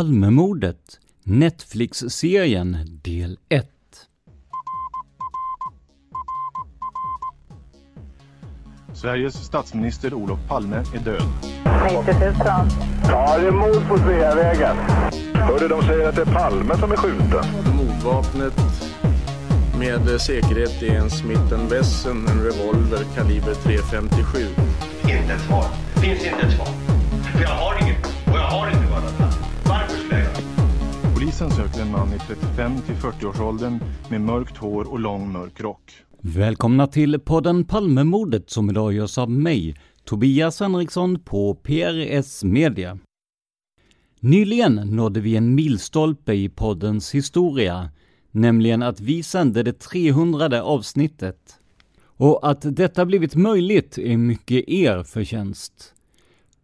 Palmemordet, Netflix-serien del 1. Sveriges statsminister Olof Palme är död. 90 000. Ja, det är mord på Sveavägen. Hörde de säger att det är Palme som är skjuten. Mordvapnet med säkerhet är en Smith Wesson, en revolver kaliber .357. Inte ett svar. Finns inte ett svar. För jag har inget. Polisen söker en man i 35 till 40-årsåldern med mörkt hår och lång mörk rock. Välkomna till podden Palmemordet som idag görs av mig, Tobias Henriksson på PRS Media. Nyligen nådde vi en milstolpe i poddens historia, nämligen att vi sände det 300 avsnittet. Och att detta blivit möjligt är mycket er förtjänst.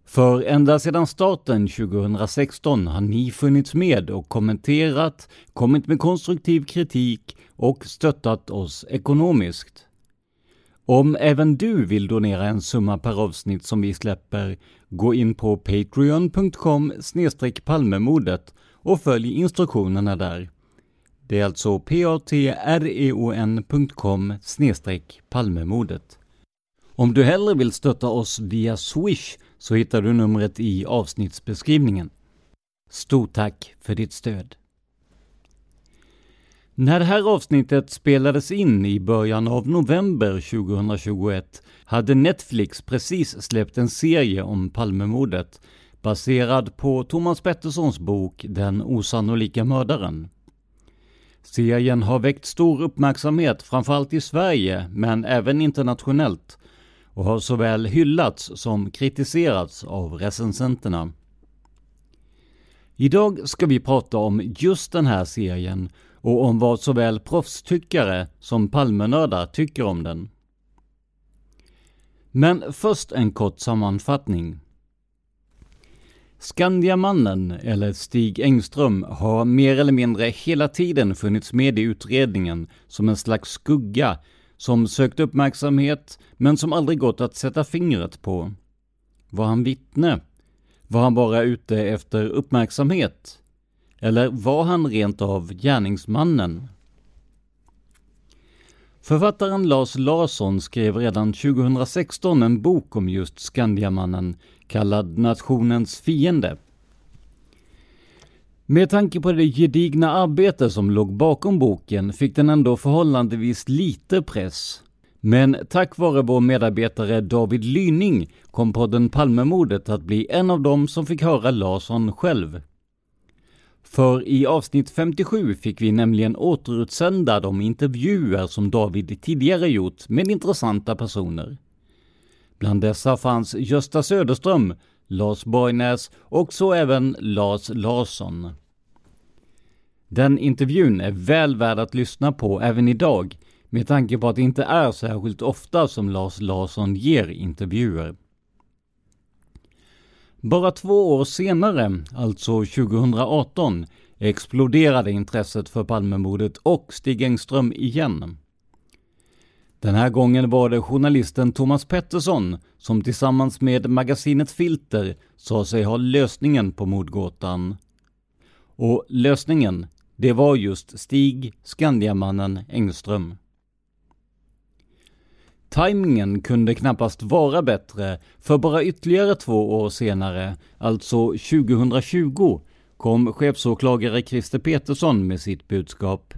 För ända sedan starten 2016 har ni funnits med och kommenterat, kommit med konstruktiv kritik och stöttat oss ekonomiskt. Om även du vill donera en summa per avsnitt som vi släpper, gå in på patreon.com palmemodet och följ instruktionerna där. Det är alltså patreon.com palmemodet. Om du hellre vill stötta oss via Swish så hittar du numret i avsnittsbeskrivningen. Stort tack för ditt stöd! När det här avsnittet spelades in i början av november 2021 hade Netflix precis släppt en serie om Palmemordet baserad på Thomas Petterssons bok Den osannolika mördaren. Serien har väckt stor uppmärksamhet framförallt i Sverige men även internationellt och har såväl hyllats som kritiserats av recensenterna. Idag ska vi prata om just den här serien och om vad såväl proffstyckare som Palmenördar tycker om den. Men först en kort sammanfattning. Skandiamannen, eller Stig Engström, har mer eller mindre hela tiden funnits med i utredningen som en slags skugga som sökt uppmärksamhet men som aldrig gått att sätta fingret på. Var han vittne? Var han bara ute efter uppmärksamhet? Eller var han rent av gärningsmannen? Författaren Lars Larsson skrev redan 2016 en bok om just Skandiamannen kallad Nationens fiende. Med tanke på det gedigna arbete som låg bakom boken fick den ändå förhållandevis lite press. Men tack vare vår medarbetare David Lyning kom podden Palmemordet att bli en av dem som fick höra Larsson själv. För i avsnitt 57 fick vi nämligen återutsända de intervjuer som David tidigare gjort med intressanta personer. Bland dessa fanns Gösta Söderström, Lars Borgnäs och så även Lars Larsson. Den intervjun är väl värd att lyssna på även idag med tanke på att det inte är särskilt ofta som Lars Larsson ger intervjuer. Bara två år senare, alltså 2018, exploderade intresset för Palmemordet och Stig Engström igen. Den här gången var det journalisten Thomas Pettersson som tillsammans med magasinet Filter sa sig ha lösningen på mordgåtan. Och lösningen, det var just Stig, Skandiamannen Engström. Timingen kunde knappast vara bättre, för bara ytterligare två år senare, alltså 2020, kom chefsåklagare Christer Petersson med sitt budskap.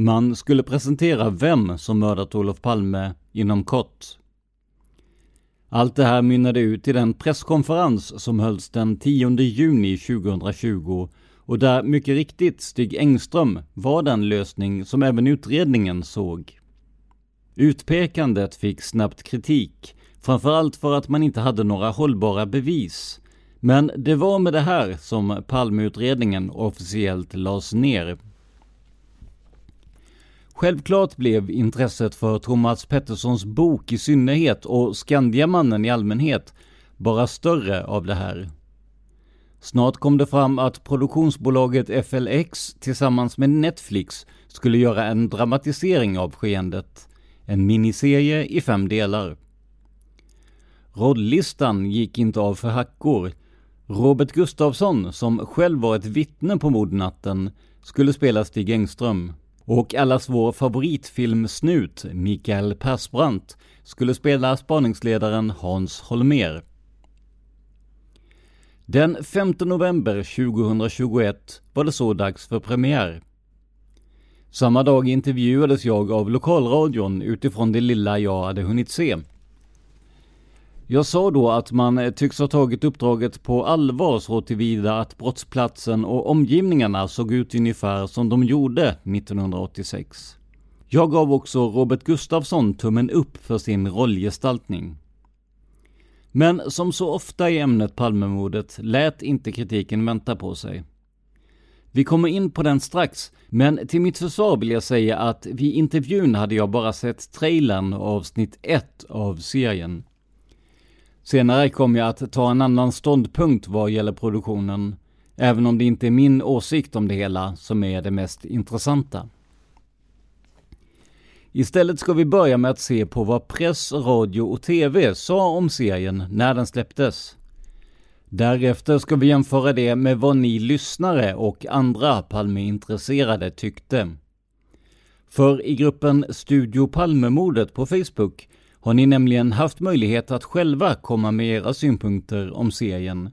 Man skulle presentera vem som mördat Olof Palme inom kort. Allt det här mynnade ut i den presskonferens som hölls den 10 juni 2020 och där mycket riktigt Stig Engström var den lösning som även utredningen såg. Utpekandet fick snabbt kritik, framförallt för att man inte hade några hållbara bevis. Men det var med det här som Palmeutredningen officiellt lades ner. Självklart blev intresset för Thomas Petterssons bok i synnerhet och Skandiamannen i allmänhet bara större av det här. Snart kom det fram att produktionsbolaget FLX tillsammans med Netflix skulle göra en dramatisering av skeendet. En miniserie i fem delar. Rollistan gick inte av för hackor. Robert Gustafsson, som själv var ett vittne på mordnatten, skulle spela Stig Engström. Och allas vår favoritfilmsnut, Mikael Persbrandt, skulle spela spaningsledaren Hans Holmer. Den 5 november 2021 var det så dags för premiär. Samma dag intervjuades jag av lokalradion utifrån det lilla jag hade hunnit se. Jag sa då att man eh, tycks ha tagit uppdraget på allvar så tillvida att brottsplatsen och omgivningarna såg ut ungefär som de gjorde 1986. Jag gav också Robert Gustafsson tummen upp för sin rollgestaltning. Men som så ofta i ämnet Palmemordet lät inte kritiken vänta på sig. Vi kommer in på den strax, men till mitt försvar vill jag säga att vid intervjun hade jag bara sett trailern och avsnitt 1 av serien. Senare kommer jag att ta en annan ståndpunkt vad gäller produktionen, även om det inte är min åsikt om det hela som är det mest intressanta. Istället ska vi börja med att se på vad press, radio och TV sa om serien när den släpptes. Därefter ska vi jämföra det med vad ni lyssnare och andra Palmeintresserade tyckte. För i gruppen Studio Palmemordet på Facebook har ni nämligen haft möjlighet att själva komma med era synpunkter om serien.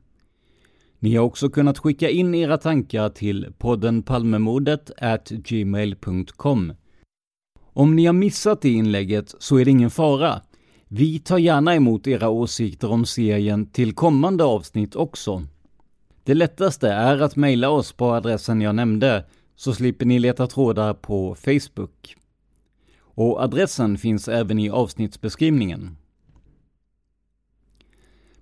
Ni har också kunnat skicka in era tankar till podden palmemordet gmail.com. Om ni har missat det inlägget så är det ingen fara. Vi tar gärna emot era åsikter om serien till kommande avsnitt också. Det lättaste är att mejla oss på adressen jag nämnde, så slipper ni leta trådar på Facebook. Och adressen finns även i avsnittsbeskrivningen.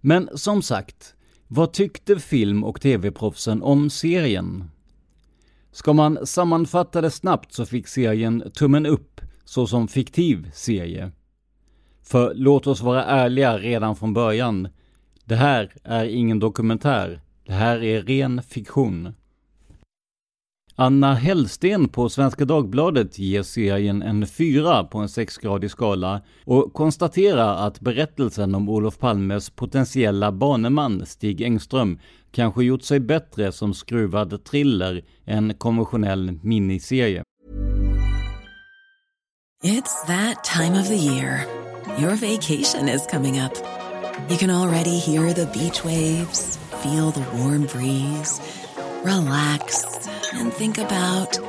Men som sagt, vad tyckte film och tv-proffsen om serien? Ska man sammanfatta det snabbt så fick serien tummen upp såsom fiktiv serie. För låt oss vara ärliga redan från början. Det här är ingen dokumentär. Det här är ren fiktion. Anna Hellsten på Svenska Dagbladet ger serien en fyra på en sexgradig skala och konstaterar att berättelsen om Olof Palmes potentiella baneman Stig Engström kanske gjort sig bättre som skruvad thriller än konventionell miniserie. It's that time of the year. Your vacation is coming up. You can already hear the beach waves, feel the warm breeze, relax and think about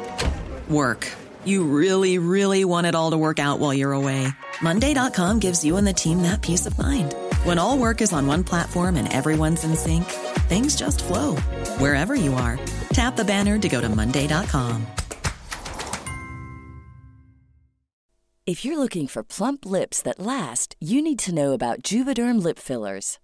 work. You really, really want it all to work out while you're away. Monday.com gives you and the team that peace of mind. When all work is on one platform and everyone's in sync, things just flow wherever you are. Tap the banner to go to Monday.com. If you're looking for plump lips that last, you need to know about Juvederm lip fillers.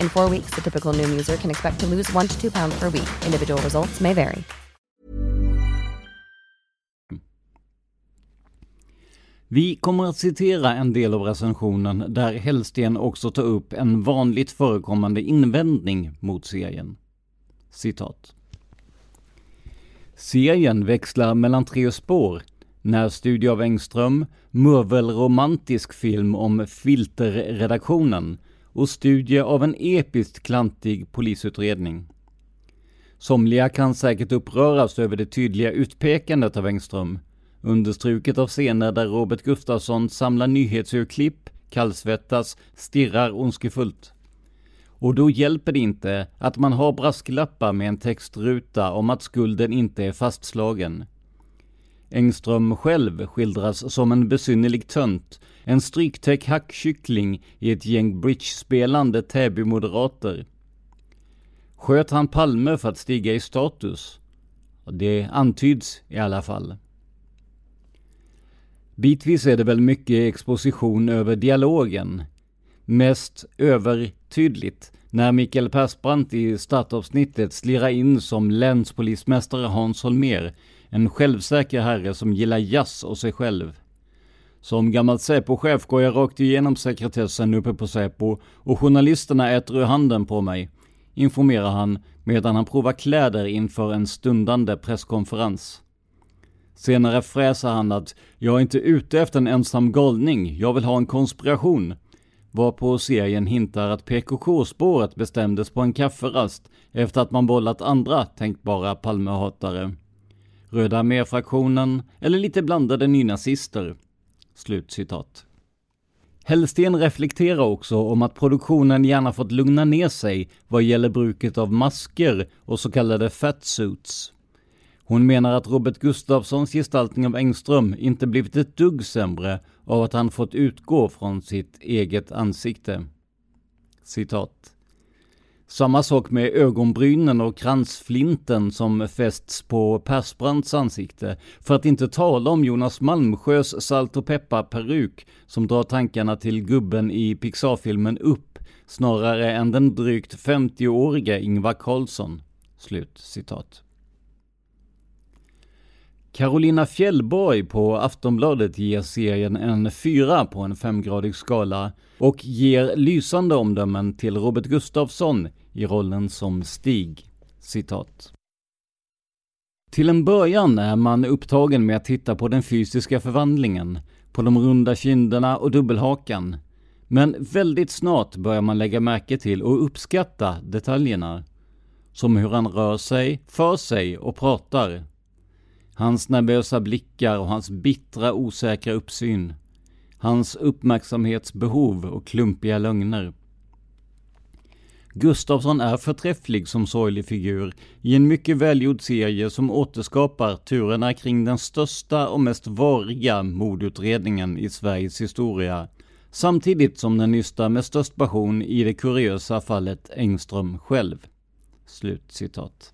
In four weeks, the typical new user can expect to lose one to two pounds per week. Individual results may vary. Vi kommer att citera en del av recensionen där Hellsten också tar upp en vanligt förekommande invändning mot serien. Citat. Serien växlar mellan tre spår. Närstudie av Engström, murvelromantisk film om filterredaktionen och studie av en episkt klantig polisutredning. Somliga kan säkert uppröras över det tydliga utpekandet av Engström, understruket av scener där Robert Gustafsson samlar nyhetsurklipp, kallsvettas, stirrar ondskefullt. Och då hjälper det inte att man har brasklappar med en textruta om att skulden inte är fastslagen. Engström själv skildras som en besynnerlig tönt, en stryktäck hackkyckling i ett gäng bridge-spelande Täby-moderater. Sköt han Palme för att stiga i status? Det antyds i alla fall. Bitvis är det väl mycket exposition över dialogen. Mest övertydligt när Mikael Persbrandt i startavsnittet slirar in som länspolismästare Hans Holmer, en självsäker herre som gillar jazz och sig själv. Som gammal Säpo-chef går jag rakt igenom sekretessen uppe på Säpo och journalisterna äter ur handen på mig, informerar han medan han provar kläder inför en stundande presskonferens. Senare fräser han att jag är inte ute efter en ensam galning, jag vill ha en konspiration. Varpå serien hintar att PKK-spåret bestämdes på en kafferast efter att man bollat andra tänkbara Palmehatare. Röda armé-fraktionen eller lite blandade nynazister. Slutcitat. Hellsten reflekterar också om att produktionen gärna fått lugna ner sig vad gäller bruket av masker och så kallade fatsuits. Hon menar att Robert Gustafssons gestaltning av Engström inte blivit ett dugg sämre av att han fått utgå från sitt eget ansikte. Citat. Samma sak med ögonbrynen och kransflinten som fästs på Persbrandts ansikte, för att inte tala om Jonas Malmsjös salt och peppar-peruk som drar tankarna till gubben i Pixar-filmen Upp, snarare än den drygt 50-årige Ingvar Carlsson. Slut citat. Carolina Fjällborg på Aftonbladet ger serien en fyra på en femgradig skala och ger lysande omdömen till Robert Gustafsson i rollen som Stig. Citat. Till en början är man upptagen med att titta på den fysiska förvandlingen, på de runda kinderna och dubbelhakan. Men väldigt snart börjar man lägga märke till och uppskatta detaljerna. Som hur han rör sig, för sig och pratar. Hans nervösa blickar och hans bittra osäkra uppsyn. Hans uppmärksamhetsbehov och klumpiga lögner. Gustafsson är förträfflig som sorglig figur i en mycket välgjord serie som återskapar turerna kring den största och mest variga mordutredningen i Sveriges historia. Samtidigt som den nystar med störst passion i det kuriösa fallet Engström själv. Slut citat.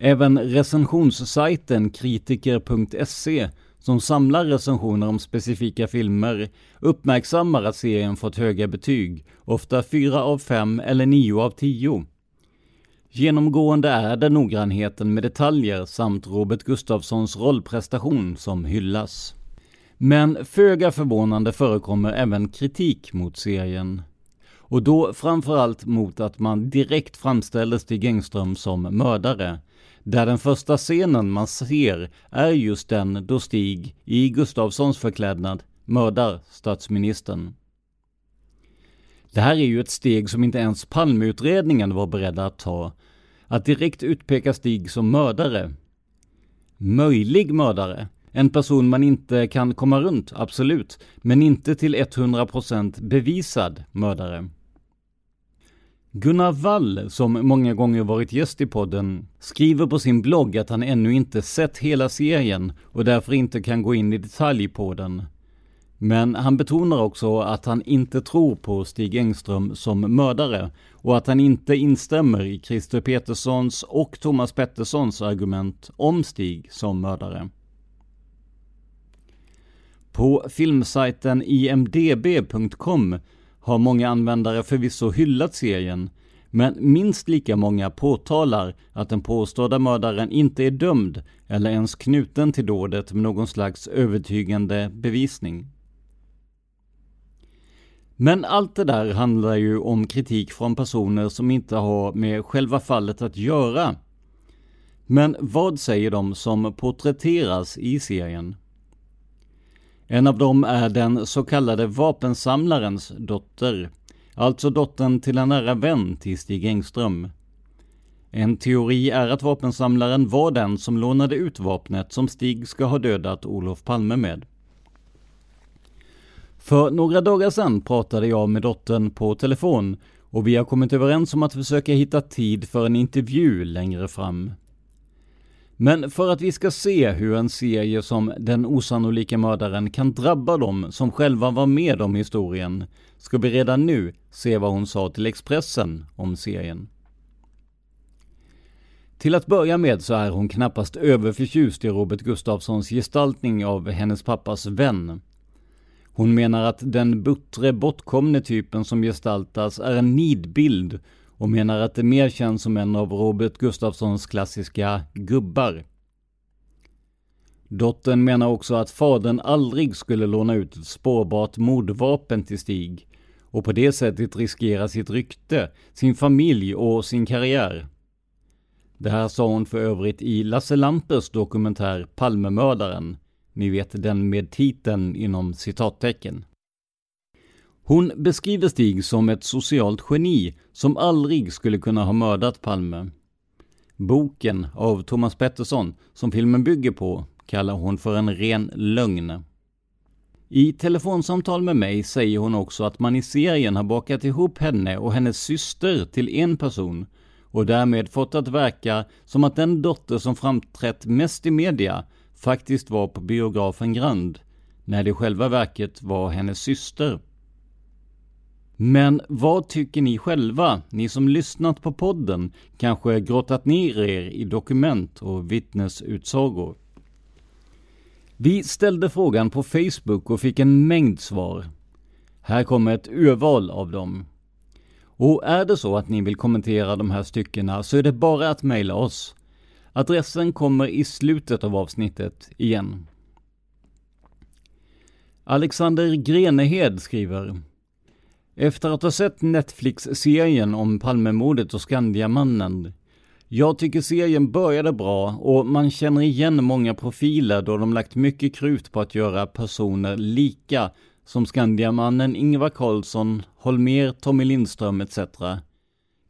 Även recensionssajten kritiker.se som samlar recensioner om specifika filmer uppmärksammar att serien fått höga betyg, ofta 4 av 5 eller 9 av 10. Genomgående är det noggrannheten med detaljer samt Robert Gustafssons rollprestation som hyllas. Men föga förvånande förekommer även kritik mot serien. Och då framförallt mot att man direkt framställer Stig Engström som mördare, där den första scenen man ser är just den då Stig, i Gustavssons förklädnad, mördar statsministern. Det här är ju ett steg som inte ens Palmeutredningen var beredda att ta. Att direkt utpeka Stig som mördare. Möjlig mördare. En person man inte kan komma runt, absolut. Men inte till 100% bevisad mördare. Gunnar Wall, som många gånger varit gäst i podden, skriver på sin blogg att han ännu inte sett hela serien och därför inte kan gå in i detalj på den. Men han betonar också att han inte tror på Stig Engström som mördare och att han inte instämmer i Christer Peterssons och Thomas Petterssons argument om Stig som mördare. På filmsajten imdb.com har många användare förvisso hyllat serien, men minst lika många påtalar att den påstådda mördaren inte är dömd eller ens knuten till dådet med någon slags övertygande bevisning. Men allt det där handlar ju om kritik från personer som inte har med själva fallet att göra. Men vad säger de som porträtteras i serien? En av dem är den så kallade vapensamlarens dotter, alltså dottern till en nära vän till Stig Engström. En teori är att vapensamlaren var den som lånade ut vapnet som Stig ska ha dödat Olof Palme med. För några dagar sedan pratade jag med dottern på telefon och vi har kommit överens om att försöka hitta tid för en intervju längre fram. Men för att vi ska se hur en serie som Den osannolika mördaren kan drabba dem som själva var med om historien, ska vi redan nu se vad hon sa till Expressen om serien. Till att börja med så är hon knappast överförtjust i Robert Gustafssons gestaltning av hennes pappas vän. Hon menar att den buttre, bortkomne typen som gestaltas är en nidbild och menar att det mer känns som en av Robert Gustafssons klassiska gubbar. Dottern menar också att fadern aldrig skulle låna ut ett spårbart mordvapen till Stig och på det sättet riskera sitt rykte, sin familj och sin karriär. Det här sa hon för övrigt i Lasse Lampers dokumentär Palmemördaren, ni vet den med titeln inom citattecken. Hon beskriver Stig som ett socialt geni som aldrig skulle kunna ha mördat Palme. Boken av Thomas Pettersson, som filmen bygger på, kallar hon för en ren lögn. I telefonsamtal med mig säger hon också att man i serien har bakat ihop henne och hennes syster till en person och därmed fått att verka som att den dotter som framträtt mest i media faktiskt var på biografen Grand, när det i själva verket var hennes syster. Men vad tycker ni själva, ni som lyssnat på podden, kanske grottat ner er i dokument och vittnesutsagor? Vi ställde frågan på Facebook och fick en mängd svar. Här kommer ett urval av dem. Och är det så att ni vill kommentera de här styckena så är det bara att mejla oss. Adressen kommer i slutet av avsnittet igen. Alexander Grenehed skriver efter att ha sett Netflix-serien om Palmemordet och Skandiamannen. Jag tycker serien började bra och man känner igen många profiler då de lagt mycket krut på att göra personer lika som Skandiamannen, Ingvar Carlsson, Holmer, Tommy Lindström etc.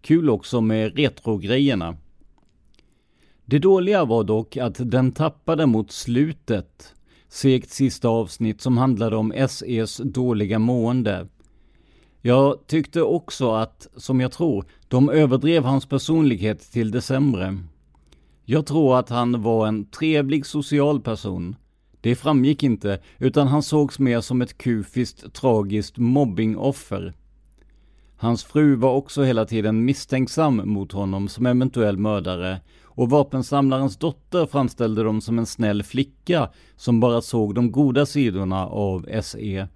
Kul också med retrogrejerna. Det dåliga var dock att den tappade mot slutet. Segt sista avsnitt som handlade om SEs dåliga mående. Jag tyckte också att, som jag tror, de överdrev hans personlighet till det sämre. Jag tror att han var en trevlig social person. Det framgick inte, utan han sågs mer som ett kufiskt, tragiskt mobbingoffer. Hans fru var också hela tiden misstänksam mot honom som eventuell mördare och vapensamlarens dotter framställde dem som en snäll flicka som bara såg de goda sidorna av SE,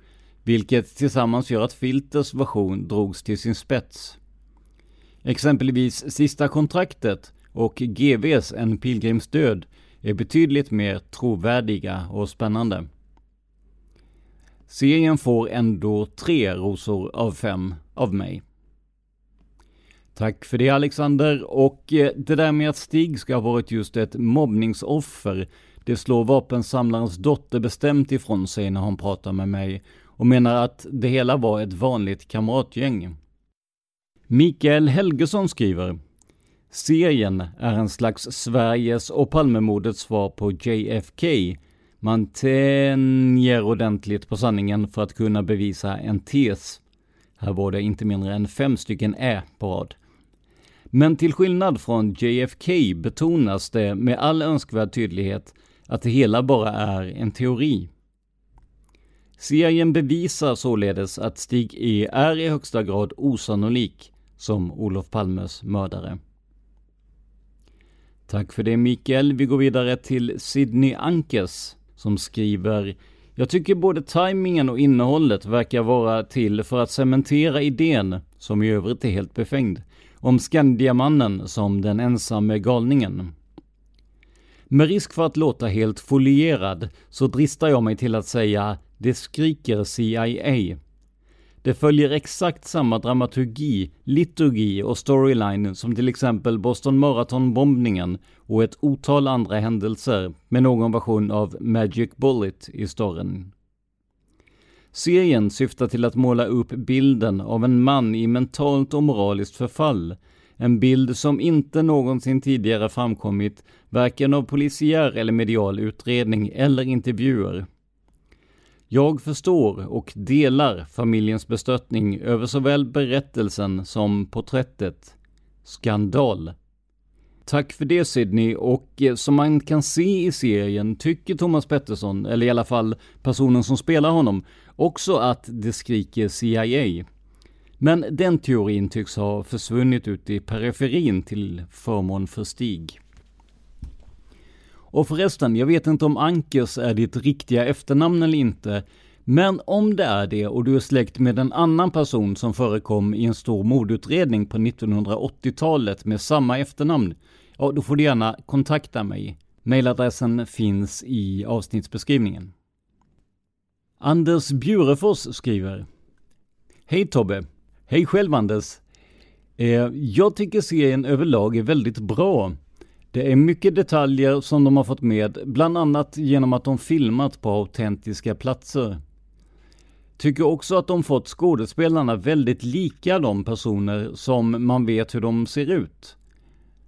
vilket tillsammans gör att Filters version drogs till sin spets. Exempelvis Sista kontraktet och GVs En pilgrims död är betydligt mer trovärdiga och spännande. Serien får ändå tre rosor av fem av mig. Tack för det Alexander, och eh, det där med att Stig ska ha varit just ett mobbningsoffer, det slår vapensamlarens dotter bestämt ifrån sig när hon pratar med mig och menar att det hela var ett vanligt kamratgäng. Mikael Helgesson skriver Serien är en slags Sveriges och Palmemordets svar på JFK. Man tänjer ordentligt på sanningen för att kunna bevisa en tes. Här var det inte mindre än fem stycken Ä på rad. Men till skillnad från JFK betonas det med all önskvärd tydlighet att det hela bara är en teori. Serien bevisar således att Stig E är i högsta grad osannolik som Olof Palmes mördare. Tack för det Mikael. Vi går vidare till Sidney Ankes som skriver jag tycker både tajmingen och innehållet verkar vara till för att cementera idén, som i övrigt är helt befängd, om Skandiamannen som den ensamme galningen. Med risk för att låta helt folierad så dristar jag mig till att säga det skriker CIA. Det följer exakt samma dramaturgi, liturgi och storyline som till exempel Boston Marathon-bombningen och ett otal andra händelser med någon version av Magic Bullet i storyn. Serien syftar till att måla upp bilden av en man i mentalt och moraliskt förfall. En bild som inte någonsin tidigare framkommit, varken av polisiär eller medial utredning eller intervjuer. Jag förstår och delar familjens bestörtning över såväl berättelsen som porträttet. Skandal. Tack för det Sydney och eh, som man kan se i serien tycker Thomas Pettersson, eller i alla fall personen som spelar honom, också att det skriker CIA. Men den teorin tycks ha försvunnit ut i periferin till förmån för Stig. Och förresten, jag vet inte om Ankers är ditt riktiga efternamn eller inte, men om det är det och du är släkt med en annan person som förekom i en stor mordutredning på 1980-talet med samma efternamn, ja då får du gärna kontakta mig. Mailadressen finns i avsnittsbeskrivningen. Anders Bjurefors skriver Hej Tobbe! Hej själv Anders! Eh, jag tycker serien överlag är väldigt bra. Det är mycket detaljer som de har fått med, bland annat genom att de filmat på autentiska platser. Tycker också att de fått skådespelarna väldigt lika de personer som man vet hur de ser ut.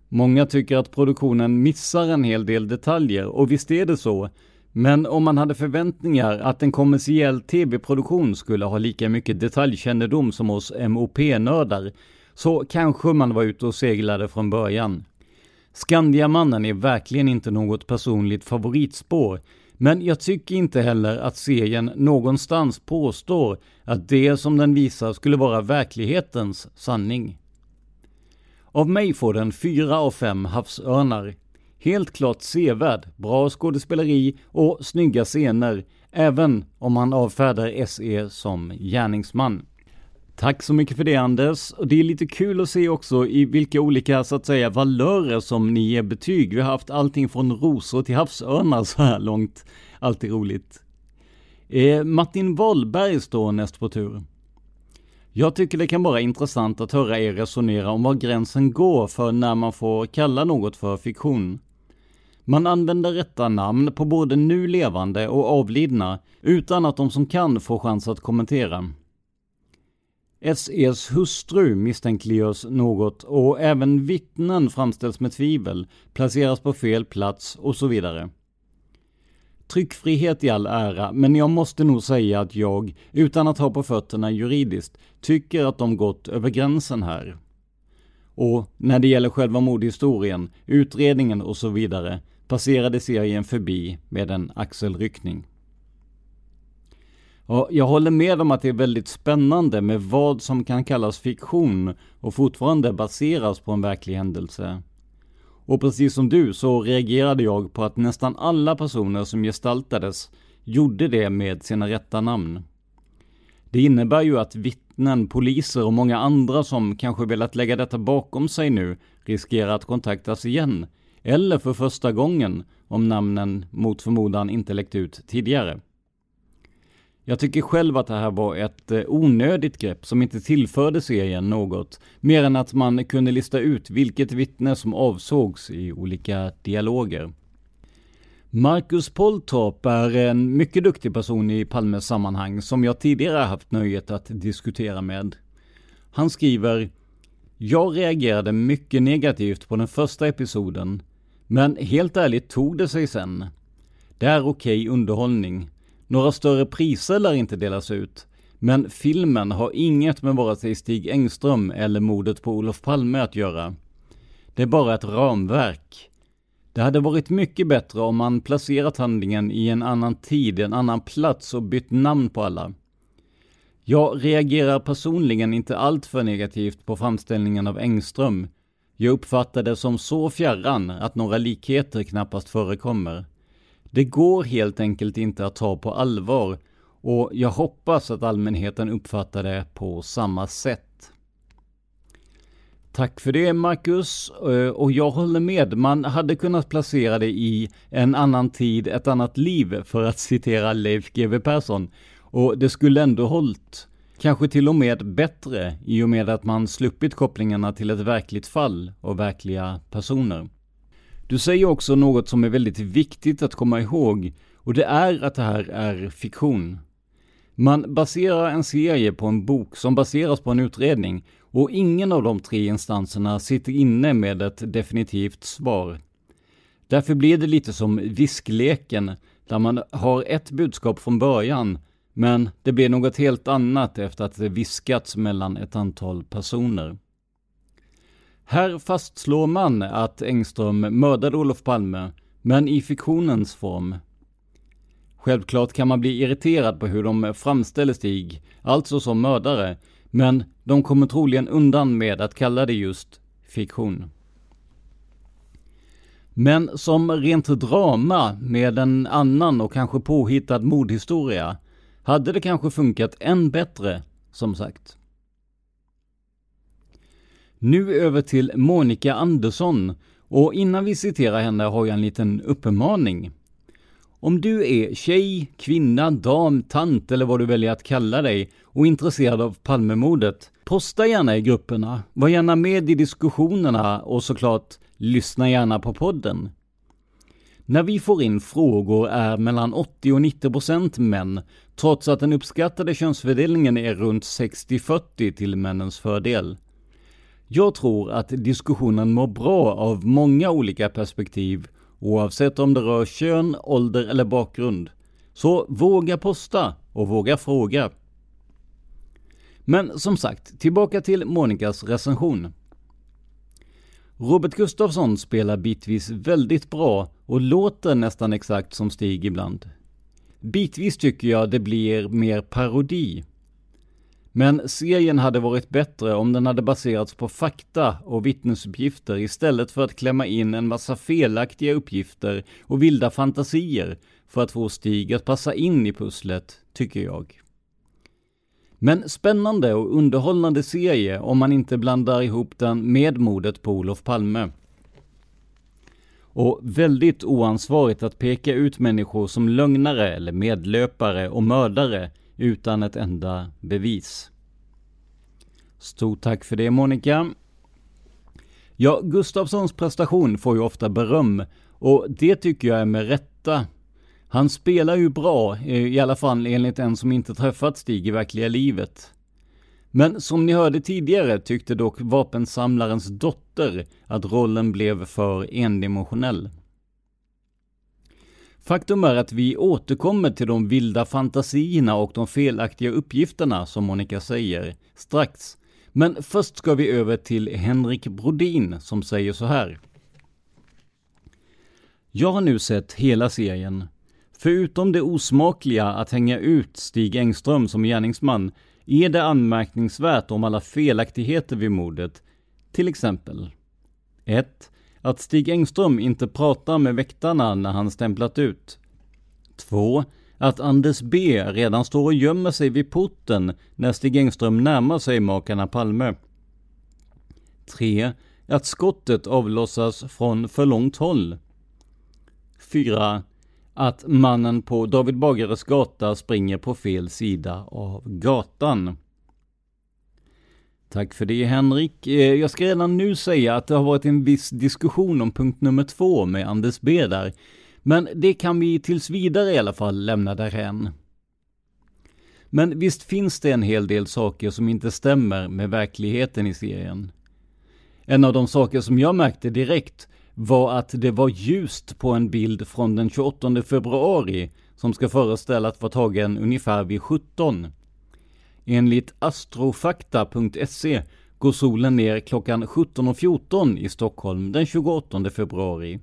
Många tycker att produktionen missar en hel del detaljer och visst är det så. Men om man hade förväntningar att en kommersiell tv-produktion skulle ha lika mycket detaljkännedom som oss MOP-nördar, så kanske man var ute och seglade från början. Skandiamannen är verkligen inte något personligt favoritspår, men jag tycker inte heller att serien någonstans påstår att det som den visar skulle vara verklighetens sanning. Av mig får den fyra av fem havsörnar. Helt klart sevärd, bra skådespeleri och snygga scener, även om man avfärdar SE som gärningsman. Tack så mycket för det Anders. Och det är lite kul att se också i vilka olika, så att säga, valörer som ni ger betyg. Vi har haft allting från rosor till havsörnar så här långt. Alltid roligt. Eh, Martin Wahlberg står näst på tur. Jag tycker det kan vara intressant att höra er resonera om var gränsen går för när man får kalla något för fiktion. Man använder rätta namn på både nu levande och avlidna utan att de som kan får chans att kommentera. SEs hustru misstänkliggörs något och även vittnen framställs med tvivel, placeras på fel plats och så vidare. Tryckfrihet i all ära, men jag måste nog säga att jag, utan att ha på fötterna juridiskt, tycker att de gått över gränsen här. Och när det gäller själva mordhistorien, utredningen och så vidare, passerade serien förbi med en axelryckning. Och jag håller med om att det är väldigt spännande med vad som kan kallas fiktion och fortfarande baseras på en verklig händelse. Och precis som du så reagerade jag på att nästan alla personer som gestaltades gjorde det med sina rätta namn. Det innebär ju att vittnen, poliser och många andra som kanske velat lägga detta bakom sig nu riskerar att kontaktas igen, eller för första gången om namnen mot förmodan inte läckt ut tidigare. Jag tycker själv att det här var ett eh, onödigt grepp som inte tillförde serien något, mer än att man kunde lista ut vilket vittne som avsågs i olika dialoger. Marcus Poltorp är en mycket duktig person i Palmes sammanhang som jag tidigare haft nöjet att diskutera med. Han skriver Jag reagerade mycket negativt på den första episoden, men helt ärligt tog det sig sen. Det är okej okay underhållning. Några större priser lär inte delas ut, men filmen har inget med vare sig Stig Engström eller mordet på Olof Palme att göra. Det är bara ett ramverk. Det hade varit mycket bättre om man placerat handlingen i en annan tid, en annan plats och bytt namn på alla. Jag reagerar personligen inte alltför negativt på framställningen av Engström. Jag uppfattar det som så fjärran att några likheter knappast förekommer. Det går helt enkelt inte att ta på allvar och jag hoppas att allmänheten uppfattar det på samma sätt. Tack för det Marcus, eh, och jag håller med. Man hade kunnat placera det i en annan tid, ett annat liv, för att citera Leif GW Persson. Och det skulle ändå hållt. Kanske till och med bättre, i och med att man sluppit kopplingarna till ett verkligt fall och verkliga personer. Du säger också något som är väldigt viktigt att komma ihåg och det är att det här är fiktion. Man baserar en serie på en bok som baseras på en utredning och ingen av de tre instanserna sitter inne med ett definitivt svar. Därför blir det lite som viskleken, där man har ett budskap från början, men det blir något helt annat efter att det viskats mellan ett antal personer. Här fastslår man att Engström mördade Olof Palme, men i fiktionens form. Självklart kan man bli irriterad på hur de framställer Stig, alltså som mördare, men de kommer troligen undan med att kalla det just fiktion. Men som rent drama med en annan och kanske påhittad mordhistoria hade det kanske funkat än bättre, som sagt. Nu över till Monica Andersson och innan vi citerar henne har jag en liten uppmaning. Om du är tjej, kvinna, dam, tant eller vad du väljer att kalla dig och intresserad av Palmemordet, posta gärna i grupperna, var gärna med i diskussionerna och såklart lyssna gärna på podden. När vi får in frågor är mellan 80 och 90 procent män, trots att den uppskattade könsfördelningen är runt 60-40 till männens fördel. Jag tror att diskussionen mår bra av många olika perspektiv, oavsett om det rör kön, ålder eller bakgrund. Så våga posta och våga fråga. Men som sagt, tillbaka till Monikas recension. Robert Gustafsson spelar bitvis väldigt bra och låter nästan exakt som Stig ibland. Bitvis tycker jag det blir mer parodi. Men serien hade varit bättre om den hade baserats på fakta och vittnesuppgifter istället för att klämma in en massa felaktiga uppgifter och vilda fantasier för att få Stig att passa in i pusslet, tycker jag. Men spännande och underhållande serie om man inte blandar ihop den med mordet på Olof Palme. Och väldigt oansvarigt att peka ut människor som lögnare eller medlöpare och mördare utan ett enda bevis. Stort tack för det Monica. Ja, Gustafssons prestation får ju ofta beröm och det tycker jag är med rätta. Han spelar ju bra, eh, i alla fall enligt en som inte träffat Stig i verkliga livet. Men som ni hörde tidigare tyckte dock vapensamlarens dotter att rollen blev för endimensionell. Faktum är att vi återkommer till de vilda fantasierna och de felaktiga uppgifterna, som Monica säger, strax. Men först ska vi över till Henrik Brodin som säger så här. Jag har nu sett hela serien. Förutom det osmakliga att hänga ut Stig Engström som gärningsman är det anmärkningsvärt om alla felaktigheter vid mordet. Till exempel 1. Att Stig Engström inte pratar med väktarna när han stämplat ut. 2. Att Anders B redan står och gömmer sig vid porten när Stig Engström närmar sig makarna Palme. 3. Att skottet avlossas från för långt håll. 4. Att mannen på David Bagares gata springer på fel sida av gatan. Tack för det Henrik. Eh, jag ska redan nu säga att det har varit en viss diskussion om punkt nummer två med Anders B där. Men det kan vi tills vidare i alla fall lämna därhän. Men visst finns det en hel del saker som inte stämmer med verkligheten i serien. En av de saker som jag märkte direkt var att det var ljust på en bild från den 28 februari som ska föreställa att vara tagen ungefär vid 17. Enligt astrofakta.se går solen ner klockan 17.14 i Stockholm den 28 februari.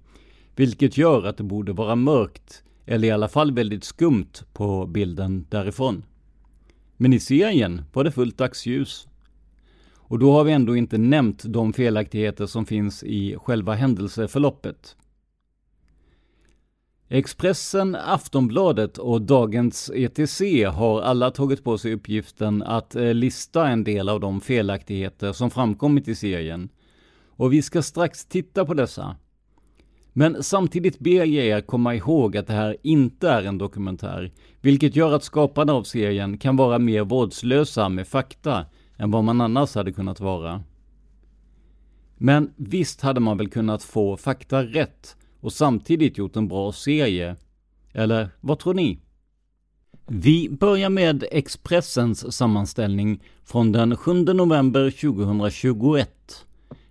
Vilket gör att det borde vara mörkt, eller i alla fall väldigt skumt på bilden därifrån. Men i serien var det fullt dagsljus. Och då har vi ändå inte nämnt de felaktigheter som finns i själva händelseförloppet. Expressen, Aftonbladet och Dagens ETC har alla tagit på sig uppgiften att eh, lista en del av de felaktigheter som framkommit i serien. Och vi ska strax titta på dessa. Men samtidigt ber jag er komma ihåg att det här inte är en dokumentär, vilket gör att skaparna av serien kan vara mer vårdslösa med fakta än vad man annars hade kunnat vara. Men visst hade man väl kunnat få fakta rätt och samtidigt gjort en bra serie? Eller vad tror ni? Vi börjar med Expressens sammanställning från den 7 november 2021.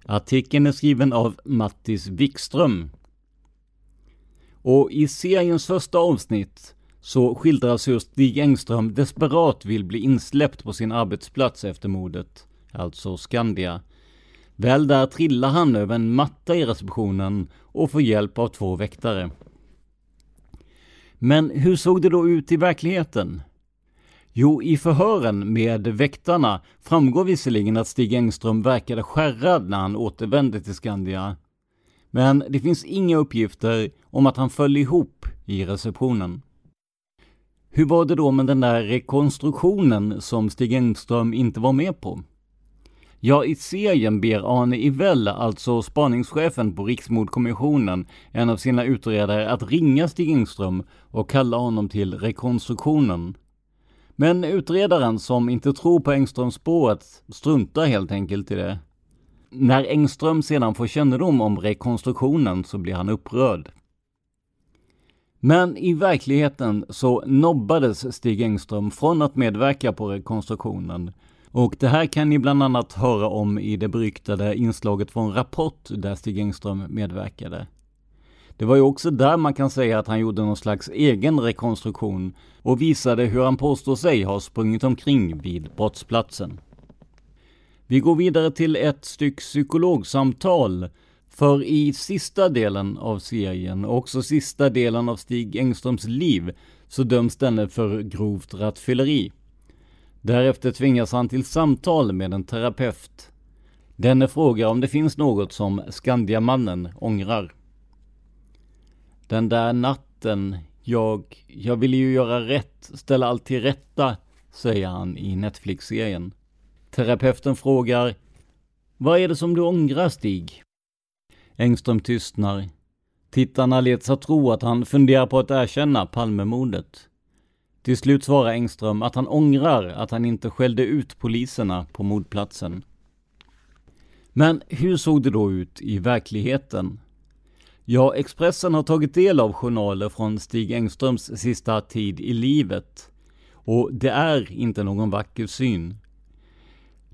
Artikeln är skriven av Mattis Wikström. Och i seriens första avsnitt så skildras hur Stig Engström desperat vill bli insläppt på sin arbetsplats efter mordet, alltså Skandia. Väl där trillar han över en matta i receptionen och får hjälp av två väktare. Men hur såg det då ut i verkligheten? Jo, i förhören med väktarna framgår visserligen att Stig Engström verkade skärrad när han återvände till Skandia. Men det finns inga uppgifter om att han föll ihop i receptionen. Hur var det då med den där rekonstruktionen som Stig Engström inte var med på? Ja, i serien ber Arne Ivell, alltså spaningschefen på Riksmordkommissionen, en av sina utredare att ringa Stig Engström och kalla honom till rekonstruktionen. Men utredaren, som inte tror på Engströms spåret, struntar helt enkelt i det. När Engström sedan får kännedom om rekonstruktionen så blir han upprörd. Men i verkligheten så nobbades Stig Engström från att medverka på rekonstruktionen. Och det här kan ni bland annat höra om i det beryktade inslaget från Rapport där Stig Engström medverkade. Det var ju också där man kan säga att han gjorde någon slags egen rekonstruktion och visade hur han påstår sig ha sprungit omkring vid brottsplatsen. Vi går vidare till ett styck psykologsamtal för i sista delen av serien, och också sista delen av Stig Engströms liv, så döms denne för grovt rattfylleri. Därefter tvingas han till samtal med en terapeut. Denne frågar om det finns något som Skandiamannen ångrar. Den där natten, jag, jag ville ju göra rätt, ställa allt till rätta, säger han i Netflix-serien. Terapeuten frågar, vad är det som du ångrar Stig? Engström tystnar. Tittarna leds att tro att han funderar på att erkänna Palmemordet. Till slut svarar Engström att han ångrar att han inte skällde ut poliserna på mordplatsen. Men hur såg det då ut i verkligheten? Ja, Expressen har tagit del av journaler från Stig Engströms sista tid i livet. Och det är inte någon vacker syn.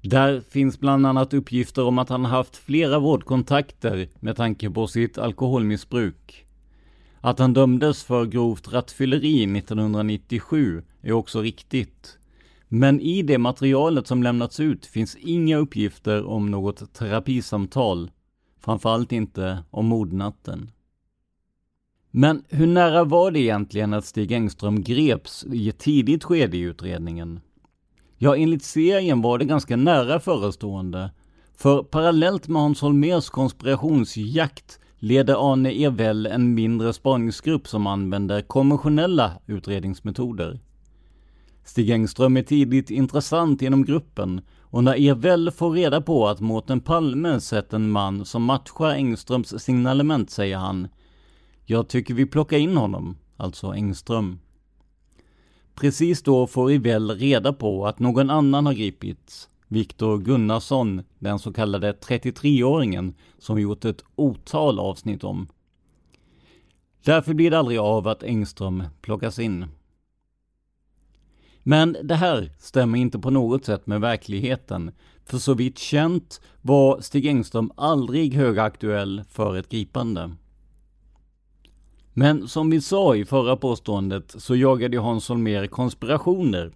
Där finns bland annat uppgifter om att han haft flera vårdkontakter med tanke på sitt alkoholmissbruk. Att han dömdes för grovt rattfylleri 1997 är också riktigt. Men i det materialet som lämnats ut finns inga uppgifter om något terapisamtal. Framförallt inte om mordnatten. Men hur nära var det egentligen att Stig Engström greps i ett tidigt skede i utredningen? Ja, enligt serien var det ganska nära förestående. För parallellt med Hans Holmers konspirationsjakt leder Arne Evell en mindre spaningsgrupp som använder konventionella utredningsmetoder. Stig Engström är tidigt intressant inom gruppen och när Evell får reda på att Mårten Palme sett en man som matchar Engströms signalement säger han Jag tycker vi plockar in honom, alltså Engström. Precis då får Evel reda på att någon annan har gripits. Viktor Gunnarsson, den så kallade 33-åringen som gjort ett otal avsnitt om. Därför blir det aldrig av att Engström plockas in. Men det här stämmer inte på något sätt med verkligheten. För så vitt känt var Stig Engström aldrig högaktuell för ett gripande. Men som vi sa i förra påståendet så jagade Hans Holmér konspirationer.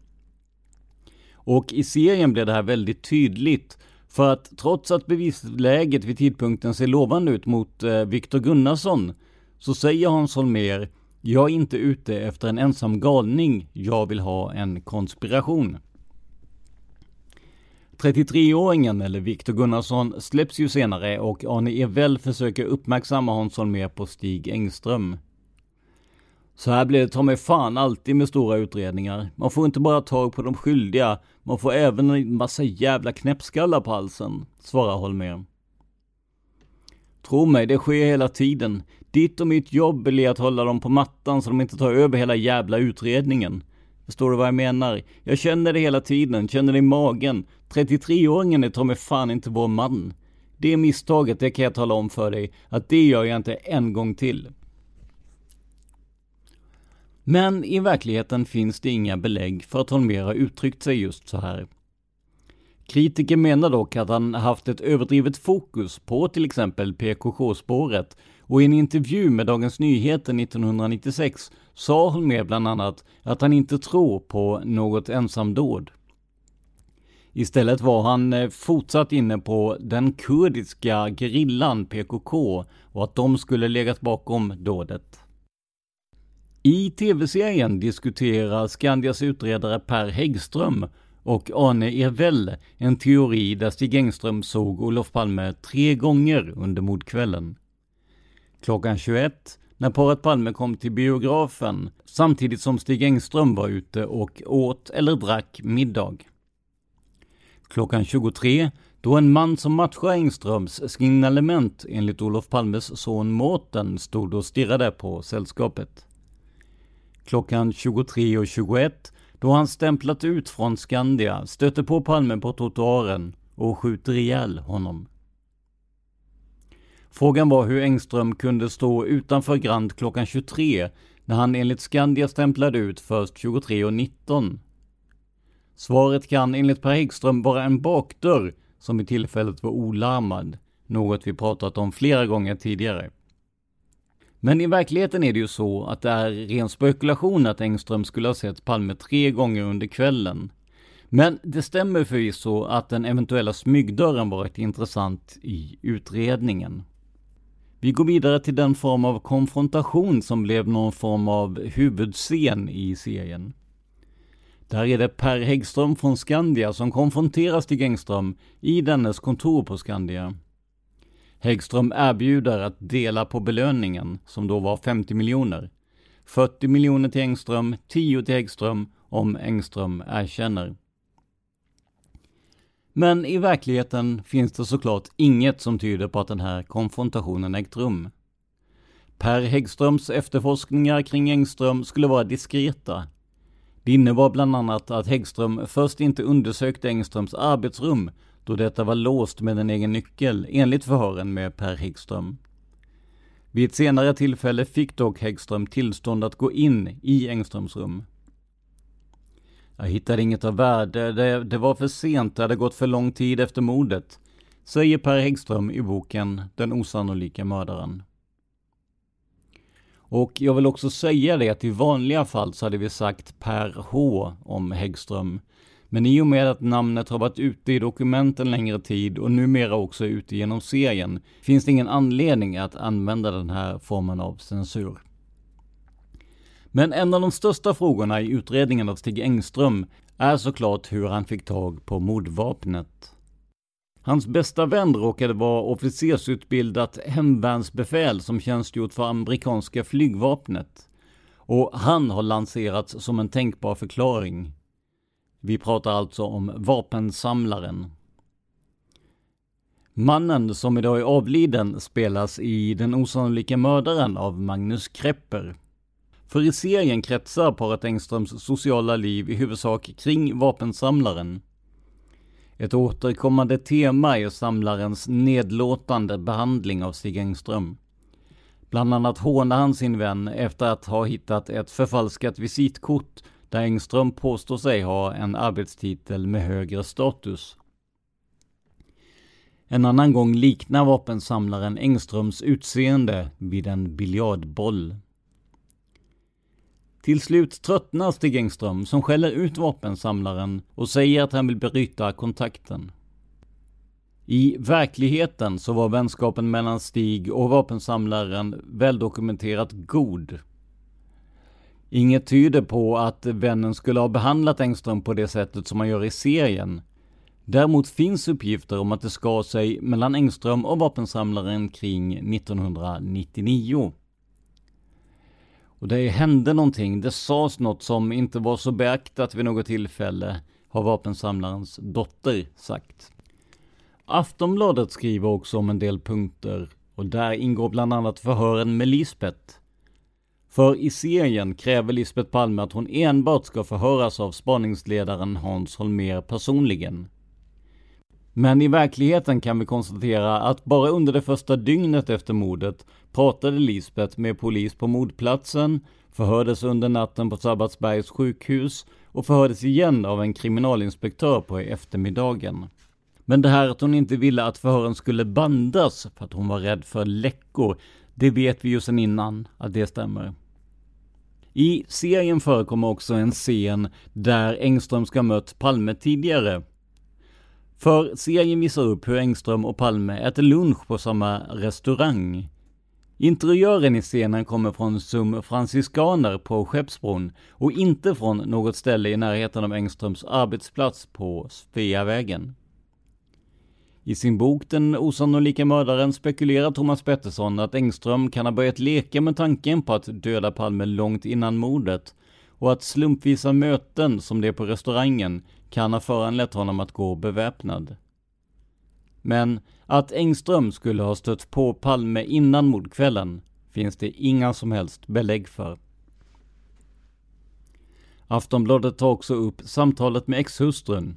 Och i serien blev det här väldigt tydligt. För att trots att bevisläget vid tidpunkten ser lovande ut mot eh, Viktor Gunnarsson så säger Hans Holmér jag är inte ute efter en ensam galning, jag vill ha en konspiration. 33-åringen, eller Viktor Gunnarsson, släpps ju senare och Arne Evell försöker uppmärksamma Hans Holmér på Stig Engström. Så här blir det ta mig fan alltid med stora utredningar. Man får inte bara tag på de skyldiga, man får även en massa jävla knäppskallar på halsen, svarar Holmér. Tro mig, det sker hela tiden. Ditt och mitt jobb är att hålla dem på mattan så de inte tar över hela jävla utredningen. Förstår du vad jag menar? Jag känner det hela tiden, känner det i magen. 33-åringen är ta mig fan inte vår man. Det misstaget, det kan jag tala om för dig, att det gör jag inte en gång till. Men i verkligheten finns det inga belägg för att Holmér har uttryckt sig just så här. Kritiker menar dock att han haft ett överdrivet fokus på till exempel PKK-spåret och i en intervju med Dagens Nyheter 1996 sa Holmér bland annat att han inte tror på något ensamdåd. Istället var han eh, fortsatt inne på den kurdiska gerillan PKK och att de skulle legat bakom dådet. I tv-serien diskuterar Skandias utredare Per Häggström och Arne Ervell en teori där Stig Engström såg Olof Palme tre gånger under mordkvällen. Klockan 21 när paret Palme kom till biografen samtidigt som Stig Engström var ute och åt eller drack middag. Klockan 23 då en man som matchar Engströms signalement enligt Olof Palmes son Mårten stod och stirrade på sällskapet. Klockan 23.21 då han stämplat ut från Skandia, stöter på Palme på trottoaren och skjuter ihjäl honom. Frågan var hur Engström kunde stå utanför Grand klockan 23 när han enligt Skandia stämplade ut först 23.19. Svaret kan enligt Per Häggström vara en bakdörr som i tillfället var olarmad, något vi pratat om flera gånger tidigare. Men i verkligheten är det ju så att det är ren spekulation att Engström skulle ha sett Palme tre gånger under kvällen. Men det stämmer förvisso att den eventuella smygdörren varit intressant i utredningen. Vi går vidare till den form av konfrontation som blev någon form av huvudscen i serien. Där är det Per Häggström från Skandia som konfronterar Stig Engström i dennes kontor på Skandia. Häggström erbjuder att dela på belöningen, som då var 50 miljoner. 40 miljoner till Engström, 10 till Häggström, om Engström erkänner. Men i verkligheten finns det såklart inget som tyder på att den här konfrontationen ägt rum. Per Häggströms efterforskningar kring Engström skulle vara diskreta. Det innebar bland annat att Häggström först inte undersökte Engströms arbetsrum då detta var låst med en egen nyckel enligt förhören med Per Häggström. Vid ett senare tillfälle fick dock Häggström tillstånd att gå in i Engströms rum. Jag hittade inget av värde, det, det var för sent, det hade gått för lång tid efter mordet, säger Per Häggström i boken Den osannolika mördaren. Och jag vill också säga det att i vanliga fall så hade vi sagt Per H om Häggström. Men i och med att namnet har varit ute i dokumenten längre tid och numera också ute genom serien finns det ingen anledning att använda den här formen av censur. Men en av de största frågorna i utredningen av Stig Engström är såklart hur han fick tag på mordvapnet. Hans bästa vän råkade vara officersutbildat hemvärnsbefäl som tjänstgjort för amerikanska flygvapnet. Och han har lanserats som en tänkbar förklaring. Vi pratar alltså om vapensamlaren. Mannen som idag är avliden spelas i Den osannolika mördaren av Magnus Krepper. För i serien kretsar paret Engströms sociala liv i huvudsak kring vapensamlaren. Ett återkommande tema är samlarens nedlåtande behandling av Stig Engström. Bland annat hånar han sin vän efter att ha hittat ett förfalskat visitkort där Engström påstår sig ha en arbetstitel med högre status. En annan gång liknar vapensamlaren Engströms utseende vid en biljardboll. Till slut tröttnar Stig Engström som skäller ut vapensamlaren och säger att han vill bryta kontakten. I verkligheten så var vänskapen mellan Stig och vapensamlaren väldokumenterat god. Inget tyder på att vännen skulle ha behandlat Engström på det sättet som man gör i serien. Däremot finns uppgifter om att det skar sig mellan Engström och vapensamlaren kring 1999. Och det hände någonting, det sades något som inte var så beaktat vid något tillfälle, har vapensamlarens dotter sagt. Aftonbladet skriver också om en del punkter och där ingår bland annat förhören med Lisbeth. För i serien kräver Lisbeth Palme att hon enbart ska förhöras av spaningsledaren Hans Holmér personligen. Men i verkligheten kan vi konstatera att bara under det första dygnet efter mordet pratade Lisbeth med polis på mordplatsen, förhördes under natten på Sabbatsbergs sjukhus och förhördes igen av en kriminalinspektör på eftermiddagen. Men det här att hon inte ville att förhören skulle bandas för att hon var rädd för läckor, det vet vi ju sedan innan att det stämmer. I serien förekommer också en scen där Engström ska mött Palme tidigare för serien visar upp hur Engström och Palme äter lunch på samma restaurang. Interiören i scenen kommer från Sum Franciskaner på Skeppsbron och inte från något ställe i närheten av Engströms arbetsplats på Sveavägen. I sin bok Den osannolika mördaren spekulerar Thomas Pettersson att Engström kan ha börjat leka med tanken på att döda Palme långt innan mordet och att slumpvisa möten som det på restaurangen kan ha föranlett honom att gå beväpnad. Men att Engström skulle ha stött på Palme innan mordkvällen finns det inga som helst belägg för. Aftonbladet tar också upp samtalet med exhustrun.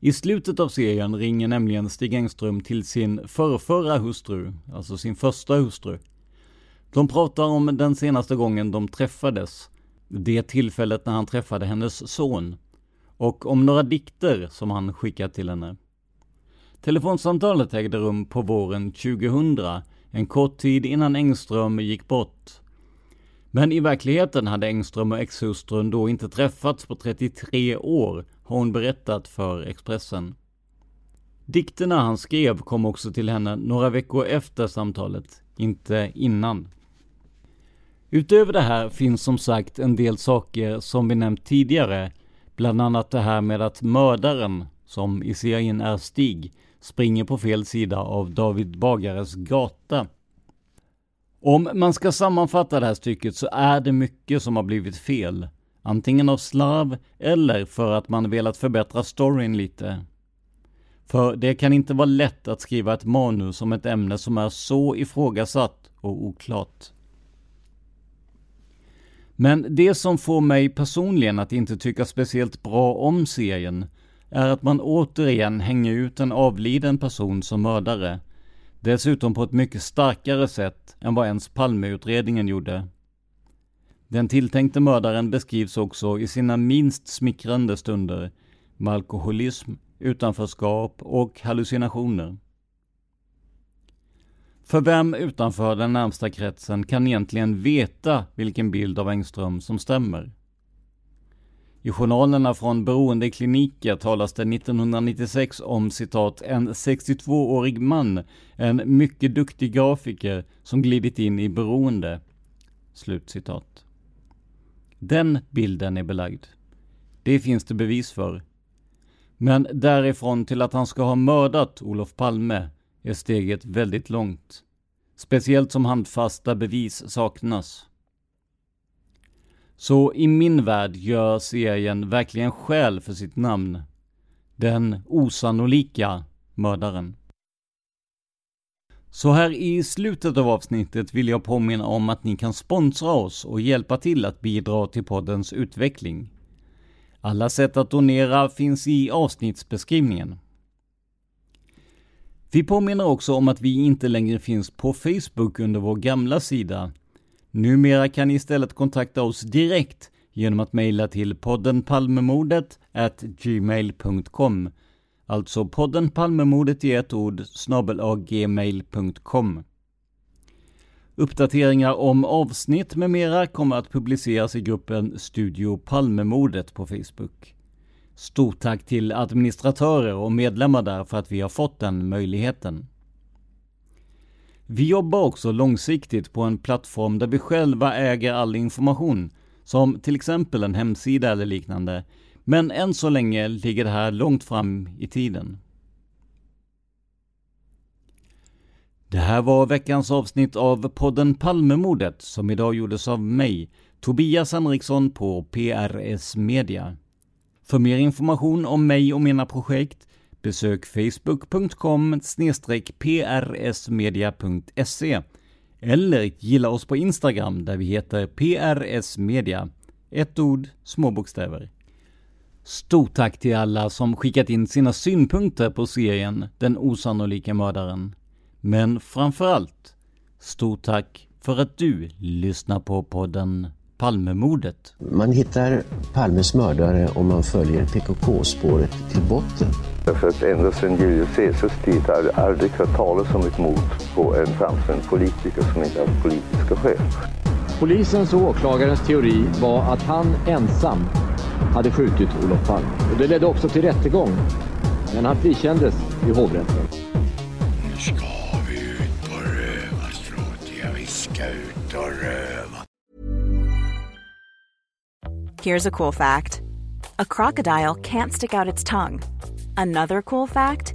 I slutet av serien ringer nämligen Stig Engström till sin förrförra hustru, alltså sin första hustru. De pratar om den senaste gången de träffades det tillfället när han träffade hennes son och om några dikter som han skickat till henne. Telefonsamtalet ägde rum på våren 2000, en kort tid innan Engström gick bort. Men i verkligheten hade Engström och exhustrun då inte träffats på 33 år, har hon berättat för Expressen. Dikterna han skrev kom också till henne några veckor efter samtalet, inte innan. Utöver det här finns som sagt en del saker som vi nämnt tidigare. Bland annat det här med att mördaren, som i serien är Stig, springer på fel sida av David Bagares gata. Om man ska sammanfatta det här stycket så är det mycket som har blivit fel. Antingen av slarv eller för att man velat förbättra storyn lite. För det kan inte vara lätt att skriva ett manus om ett ämne som är så ifrågasatt och oklart. Men det som får mig personligen att inte tycka speciellt bra om serien är att man återigen hänger ut en avliden person som mördare. Dessutom på ett mycket starkare sätt än vad ens Palmeutredningen gjorde. Den tilltänkte mördaren beskrivs också i sina minst smickrande stunder med alkoholism, utanförskap och hallucinationer. För vem utanför den närmsta kretsen kan egentligen veta vilken bild av Engström som stämmer? I journalerna från beroendekliniker talas det 1996 om citat en 62-årig man, en mycket duktig grafiker som glidit in i beroende. Slut citat. Den bilden är belagd. Det finns det bevis för. Men därifrån till att han ska ha mördat Olof Palme är steget väldigt långt. Speciellt som handfasta bevis saknas. Så i min värld gör serien verkligen skäl för sitt namn. Den osannolika mördaren. Så här i slutet av avsnittet vill jag påminna om att ni kan sponsra oss och hjälpa till att bidra till poddens utveckling. Alla sätt att donera finns i avsnittsbeskrivningen. Vi påminner också om att vi inte längre finns på Facebook under vår gamla sida. Numera kan ni istället kontakta oss direkt genom att mejla till podden Palmemordet gmail.com Alltså podden Palmemordet i ett ord snabelagmail.com Uppdateringar om avsnitt med mera kommer att publiceras i gruppen Studio Palmemordet på Facebook. Stort tack till administratörer och medlemmar där för att vi har fått den möjligheten. Vi jobbar också långsiktigt på en plattform där vi själva äger all information, som till exempel en hemsida eller liknande, men än så länge ligger det här långt fram i tiden. Det här var veckans avsnitt av podden Palmemordet som idag gjordes av mig, Tobias Henriksson på PRS Media. För mer information om mig och mina projekt besök facebook.com prsmedia.se eller gilla oss på Instagram där vi heter PRS Media. Ett ord, små bokstäver. Stort tack till alla som skickat in sina synpunkter på serien Den osannolika mördaren. Men framförallt, stort tack för att du lyssnar på podden Palmemordet. Man hittar Palmes mördare om man följer PKK-spåret till botten. Därför att ända sedan Julius Caesars tid har jag aldrig hört talas om ett mord på en framstående politiker som inte haft politiska skäl. Polisens och åklagarens teori var att han ensam hade skjutit Olof Palme. Och det ledde också till rättegång. Men han frikändes i hovrätten. Nu ska vi ut på rövarstråt. Ja, vi ska ut och röva. Here's a cool fact. A crocodile can't stick out its tongue. Another cool fact,